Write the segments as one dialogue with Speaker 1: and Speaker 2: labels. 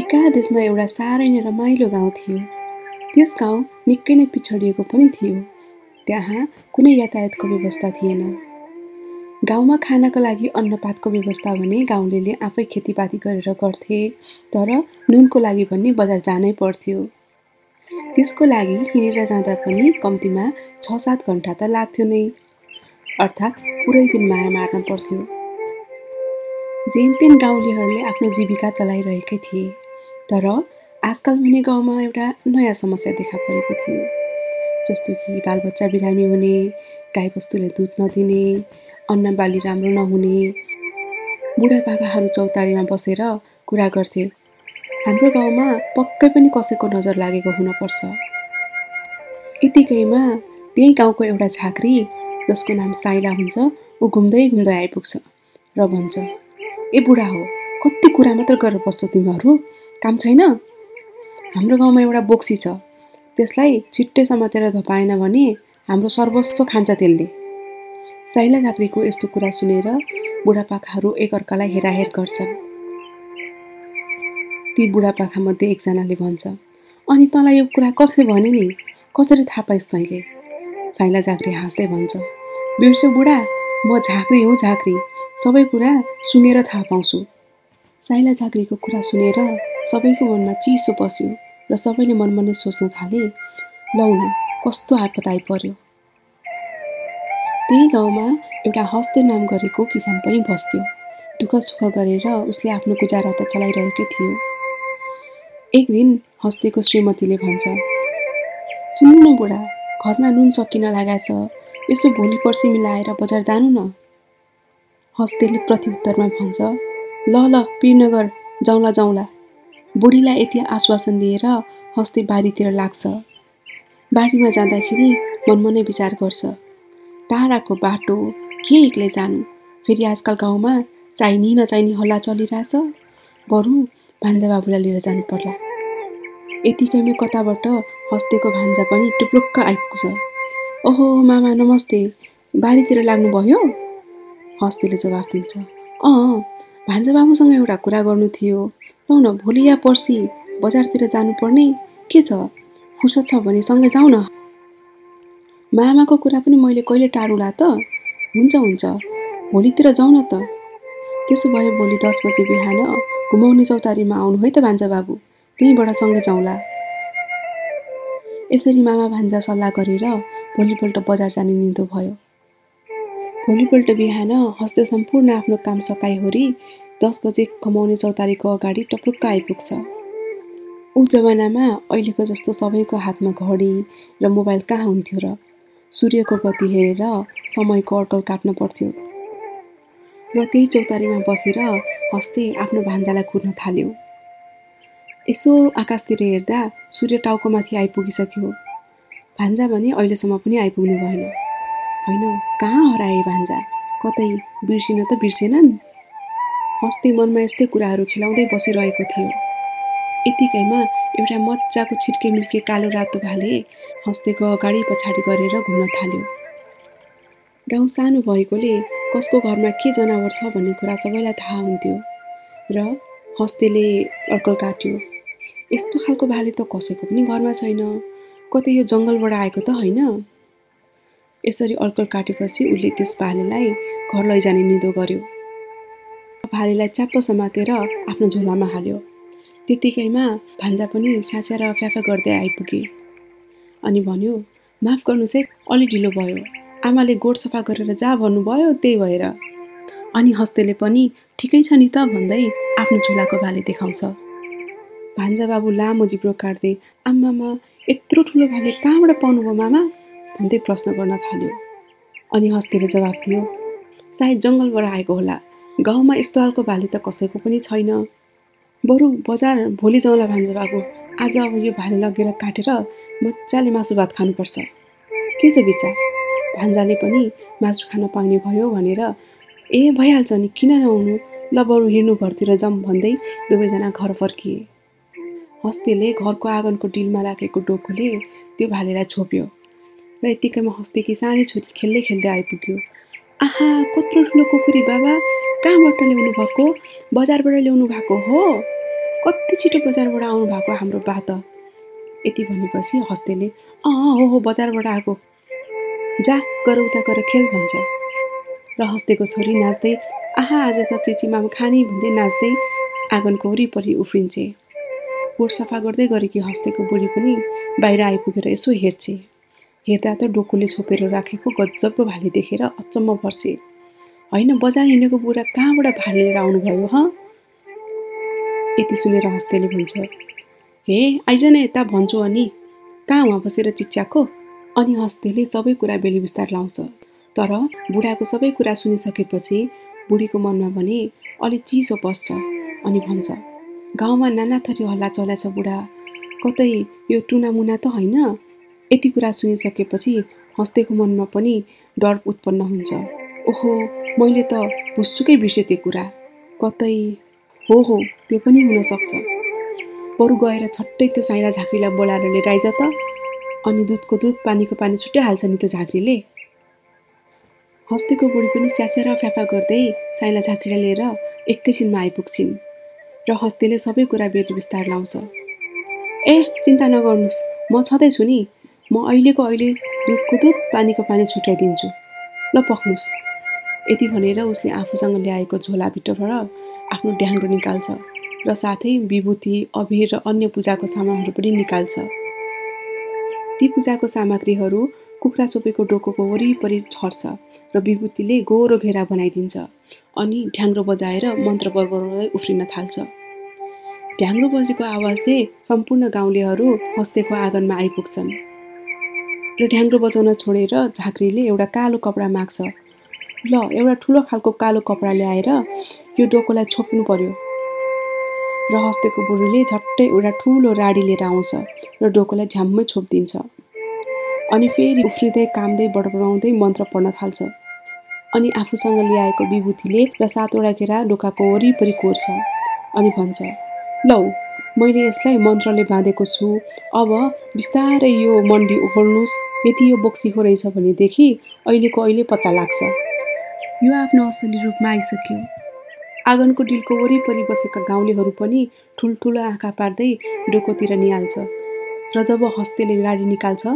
Speaker 1: एकादेशमा एउटा साह्रै नै रमाइलो गाउँ थियो। त्यस गाउँ निकै नै पिछडिएको पनि थियो। त्यहाँ कुनै यातायातको व्यवस्था थिएन। गाउँमा खानको लागि अन्नपातको व्यवस्था भने गाउँले आफै खेतीपाती गरेर गर्थे तर नुनको लागि भन्ने बजार जानै पर्थ्यो। त्यसको लागि हिँडेर जाँदा पनि कम्तीमा छ सात घन्टा त लाग्थ्यो नै। अर्थात् पुरै दिन माया मार्न पर्थ्यो। जेन तेन गाउँलेहरूले आफ्नो जीविका चलाइरहेकै थिए। तर आजकल भने गाउँमा एउटा नयाँ समस्या देखा परेको थियो। जस्तो कि बालबच्चा बिरामी हुने गाईबस्तुले दुध नदिने अन्न बाली राम्रो नहुने बुढापाकाहरू चौतारीमा बसेर कुरा गर्थे। हाम्रो गाउँमा पक्कै पनि कसैको नजर लागेको हुनपर्छ यतिकैमा त्यही गाउँको एउटा झाँक्री जसको नाम साइला हुन्छ ऊ घुम्दै घुम्दै आइपुग्छ र भन्छ ए बुढा हो कति कुरा मात्र गरेर बस्छौ तिमीहरू। काम छैन? हाम्रो गाउँमा एउटा बोक्सी छ। त्यसलाई छिट्टै समातेर धपाएन भने हाम्रो सर्वस्व खान्छ त्यसले। साइला झाँक्रीको यस्तो कुरा सुनेर बुढापाकाहरू एकअर्कालाई हेराहेर गर्छन्। ती बुढापाकामध्ये एकजनाले भन्छ अनि तँलाई यो कुरा कसले भने नि? कसरी थाहा पाइस् तैँले? साइला झाँक्री हाँस्दै भन्छ बिर्स्यो बुढा म झाँक्री हुँ झाँक्री। सबै कुरा सुनेर थाहा पाउँछु साइला झाँक्रीको कुरा सुनेर सबैको मनमा चिसो पस्यो र सबैले मनमा नै सोच्न थाले लौ न कस्तो आपत आइपर्यो त्यही गाउँमा एउटा हस्ते नाम गरेको किसान पनि बस्थ्यो। दुःख सुख गरेर उसले आफ्नो गुजारा त चलाइरहेकै थियो। एक दिन हस्तेको श्रीमतीले भन्छ सुन्नु न बुढा घरमा नुन सकिन लागेछ यसो भोलि पर्सि मिलाएर बजार जानु न। हस्तेले प्रत्युत्तरमा भन्छ ल ल पिरनगर जाउँला जाउँला। बुढीलाई यति आश्वासन दिएर हस्ते बारीतिर लाग्छ। बारीमा जाँदाखेरि मनमनै विचार गर्छ। टाढाको बाटो के एक्लै जानु? फेरि आजकल गाउँमा चाहिने नचाहिने हल्ला चलिरहेछ। बरु भान्जा बाबुलाई लिएर जानु पर्ला। यतिकैमा कताबाट हस्तेको भान्जा पनि टुप्लुक्क आइपुग्छ। ओहो मामा नमस्ते। बारीतिर लाग्नुभयो? हस्तेले जवाफ दिन्छ। अँ भान्जा बाबुसँग एउटा कुरा गर्नु थियो। लौ न भोलि या पर्सि बजारतिर जानुपर्ने के छ? फुर्सद छ भने सँगै जाउँ न। मामाको कुरा पनि मैले कहिले टारुला त? हुन्छ हुन्छ। भोलितिर जाउँ न त। त्यसो भए भोलि दस बजे बिहान घुमाउने चौतारीमा आउनु है त भान्जा बाबु। त्यहीँबाट सँगै जाउँला। यसरी मामा भान्जा सल्लाह गरेर भोलिपल्ट बजार जाने निदो भयो। भोलिपल्ट बिहान हस्ते सम्पूर्ण आफ्नो काम सकाइहोरी दस बजे कमाउने चौतारीको अगाडि टप्रुक्क आइपुग्छ। ऊ जमानामा अहिलेको जस्तो सबैको हातमा घडी र मोबाइल कहाँ हुन्थ्यो र सूर्यको गति हेरेर समयको अड्कल काट्न पर्थ्यो। र त्यही चौतारीमा बसेर हस्ते आफ्नो भान्जालाई कुर्न थाल्यो। यसो आकाशतिर हेर्दा सूर्य टाउकोमाथि आइपुगिसक्यो। भान्जा भने अहिलेसम्म पनि आइपुग्नु भएन। होइन कहाँ हराए भान्जा? कतै बिर्सिन त बिर्सेनन्। हस्ती मनमा यस्तै कुराहरू खेलाउँदै बसिरहेको थियो। यतिकैमा एउटा मजाको छिर्के मिर्के कालो रातो भाले हस्तेको अगाडि पछाडि गरेर घुम्न थाल्यो। गाउँ सानो भएकोले कसको घरमा के जनावर छ भन्ने कुरा सबैलाई थाहा हुन्थ्यो र हस्तेले अर्कल काट्यो। यस्तो खालको भाले त कसैको पनि घरमा छैन। कतै यो जङ्गलबाट आएको त होइन। यसरी अर्कल काटेपछि उसले त्यस भालेलाई घर लैजाने निदो गर्यो। भालेलाई च्याप्प समातेर आफ्नो झोलामा हाल्यो। त्यतिकैमा भान्जा पनि स्यास्या र फ्याफा गर्दै आइपुगे। अनि भन्यो माफ गर्नुहोस् है अलि ढिलो भयो। आमाले गोठ सफा गरेर जा भन्नुभयो त्यही भएर। अनि हस्तेले पनि ठिकै छ नि त भन्दै आफ्नो झोलाको भाले देखाउँछ। भान्जा बाबु लामो जिब्रो काट्दै आमामा यत्रो ठुलो भाले कहाँबाट पाउनुभयो मामा? भन्दै प्रश्न गर्न थाल्यो। अनि हस्तेले जवाफ दियो सायद जङ्गलबाट आएको होला। गाउँमा यस्तो खालको भाले त कसैको पनि छैन। बरु बजार भोलि जाउँला भान्जा बाबु। आज अब यो भाले लगेर काटेर मजाले मासु भात खानुपर्छ। के छ विचार भान्जाले पनि मासु खान पाउने भयो भनेर ए भइहाल्छ नि किन नआउनु ल बरु हिँड्नु घरतिर जाउँ भन्दै दुवैजना घर फर्किए। हस्तेले घरको आँगनको डिलमा राखेको डोकोले त्यो भालेलाई छोप्यो र यतिकैमा हस्तेकी सानै छोरी खेल्दै खेल्दै आइपुग्यो। आहा कत्रो ठुलो कुकुरी बाबा! कहाँबाट ल्याउनु भएको? बजारबाट ल्याउनु भएको हो? कति छिटो बजारबाट आउनु भएको हाम्रो बा यति भनेपछि हस्तेले अँ हो हो बजारबाट आएको। जा गर उता गएर खेल भन्छ। र हस्तेको छोरी नाच्दै आहा आज त चिचिमामा खाने भन्दै नाच्दै आँगनको वरिपरि उफ्रिन्छे। कोट सफा गर्दै गरेकी हस्तेको बुढी पनि बाहिर आइपुगेर यसो हेर्छे। हेर्दा त डोकोले छोपेर राखेको गजबको भाले देखेर अचम्म पर्छे। होइन बजार हिँडेको बुढा कहाँबाट भाले लिएर आउनुभयो ह? यति सुनेर हस्तेले भन्छ हे आइज न यता भन्छु अनि कहाँ उहाँ बसेर चिच्याको अनि हस्तेले सबै कुरा बेली बिस्तार लाउँछ। तर बुढाको सबै कुरा सुनिसकेपछि बुढीको मनमा भने अलि चिसो पस्छ अनि भन्छ गाउँमा नाना थरी हल्ला चलाछ बुढा कतै यो टुनामुना त होइन? यति कुरा सुनिसकेपछि हस्तेको मनमा पनि डर उत्पन्न हुन्छ। ओहो मैले त भुसुकै बिर्सेँ त्यो कुरा। कतै हो हो त्यो पनि हुनसक्छ बरु गएर छट्टै त्यो साइला झाँक्रीलाई बोलाएर लिएर आइज त। अनि दुधको दुध पानीको पानी छुट्याइहाल्छ नि त्यो झाँक्रीले। हस्तेको बुढी पनि स्यासेर फ्याफा गर्दै साइला झाँक्रीलाई लिएर एकैछिनमा आइपुग्छिन् र हस्तेले सबै कुरा बेर बिस्तार लाउँछ। ए चिन्ता नगर्नुहोस् म छँदैछु नि। म अहिलेको अहिले दुधको दुध पानीको पानी छुट्याइदिन्छु। ल पख्नुहोस्। यति भनेर उसले आफूसँग ल्याएको झोलाभित्रबाट आफ्नो ड्याङ्ग्रो निकाल्छ र साथै विभूति अभिर र अन्य पूजाको सामानहरू पनि निकाल्छ। ती पूजाको सामग्रीहरू कुखुरा चोपेको डोकोको वरिपरि छर्छ र विभूतिले गोरो घेरा बनाइदिन्छ अनि ढ्याङ्ग्रो बजाएर मन्त्र बरबराउँदै उफ्रिन थाल्छ। ढ्याङ्ग्रो बजेको आवाजले सम्पूर्ण गाउँलेहरू हस्तेको आँगनमा आइपुग्छन्। र ढ्याङ्ग्रो बजाउन छोडेर झाँक्रीले एउटा कालो कपडा माग्छ ल एउटा ठुलो खालको कालो कपडा ल्याएर यो डोकोलाई छोप्नु पर्यो। र हस्तेको बुढीले झट्टै एउटा ठुलो राडी लिएर आउँछ र डोकोलाई झ्याम्मै छोपिदिन्छ। अनि फेरि उफ्रिँदै कामदै बडबडाउँदै मन्त्र पढ्न थाल्छ। अनि आफूसँग ल्याएको विभूतिले र सातवटा घेरा डोकाको वरिपरि कोर्छ अनि भन्छ लौ मैले यसलाई मन्त्रले बाँधेको छु। अब बिस्तारै यो मन्डी ओहोर्नुहोस् यदि यो बोक्सीको रहेछ भनेदेखि अहिलेको अहिले पत्ता लाग्छ। यो आफ्नो असली रूपमा आइसक्यो आँगनको डिलको वरिपरि बसेका गाउँलेहरू पनि ठुल्ठुलो आँखा पार्दै डोकोतिर निहाल्छ र जब हस्तेले गाडी निकाल्छ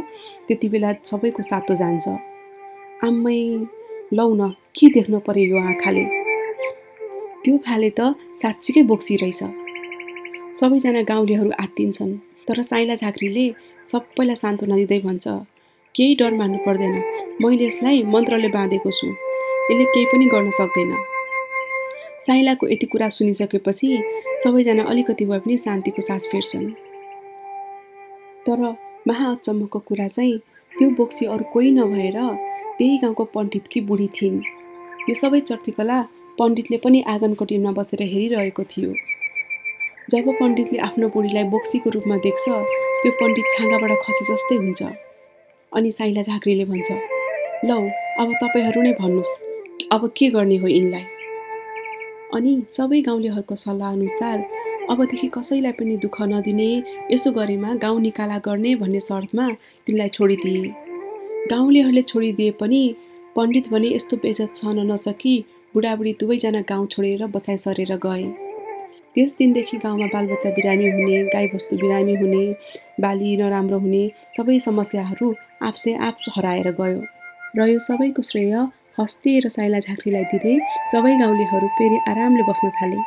Speaker 1: त्यति बेला सबैको सातो जान्छ। आम्मै लौ न के देख्न पर्यो यो आँखाले? त्यो फाले त साँच्चीकै बोक्सी रहेछ सबैजना गाउँलेहरू आत्तिन्छन् तर साइला झाँक्रीले सबैलाई सान्त्वना दिँदै भन्छ केही डर मान्नु पर्दैन मैले यसलाई मन्त्रले बाँधेको छु। यसले केही पनि गर्न सक्दैन। साइलाको यति कुरा सुनिसकेपछि सबैजना अलिकति भए पनि शान्तिको सास फेर्छन्। तर महाअचम्मको कुरा चाहिँ त्यो बोक्सी अरू कोही नभएर त्यही गाउँको पण्डितकी बुढी थिइन्। यो सबै चर्तीकला पण्डितले पनि आँगनको टिममा बसेर हेरिरहेको थियो। जब पण्डितले आफ्नो बुढीलाई बोक्सीको रूपमा देख्छ त्यो पण्डित छाँगाबाट खसे जस्तै हुन्छ। अनि साइला झाँक्रीले भन्छ लौ अब तपाईँहरू नै भन्नुहोस् अब के गर्ने हो यिनलाई? अनि सबै गाउँलेहरूको सल्लाह अनुसार अबदेखि कसैलाई पनि दुःख नदिने यसो गरेमा गाउँ निकाला गर्ने भन्ने शर्तमा तिनलाई छोडिदिए। गाउँलेहरूले छोडिदिए पनि पण्डित भने यस्तो बेजत छन नसकी बुढाबुढी दुवैजना गाउँ छोडेर बसाइ सरेर गए। त्यस दिनदेखि गाउँमा बालबच्चा बिरामी हुने गाईबस्तु बिरामी हुने बाली नराम्रो हुने सबै समस्याहरू आफसे आफ हराएर गयो। र यो सबैको श्रेय हस्ते र साइला झाँक्रीलाई दिँदै सबै गाउँलेहरू फेरि आरामले बस्न थाले।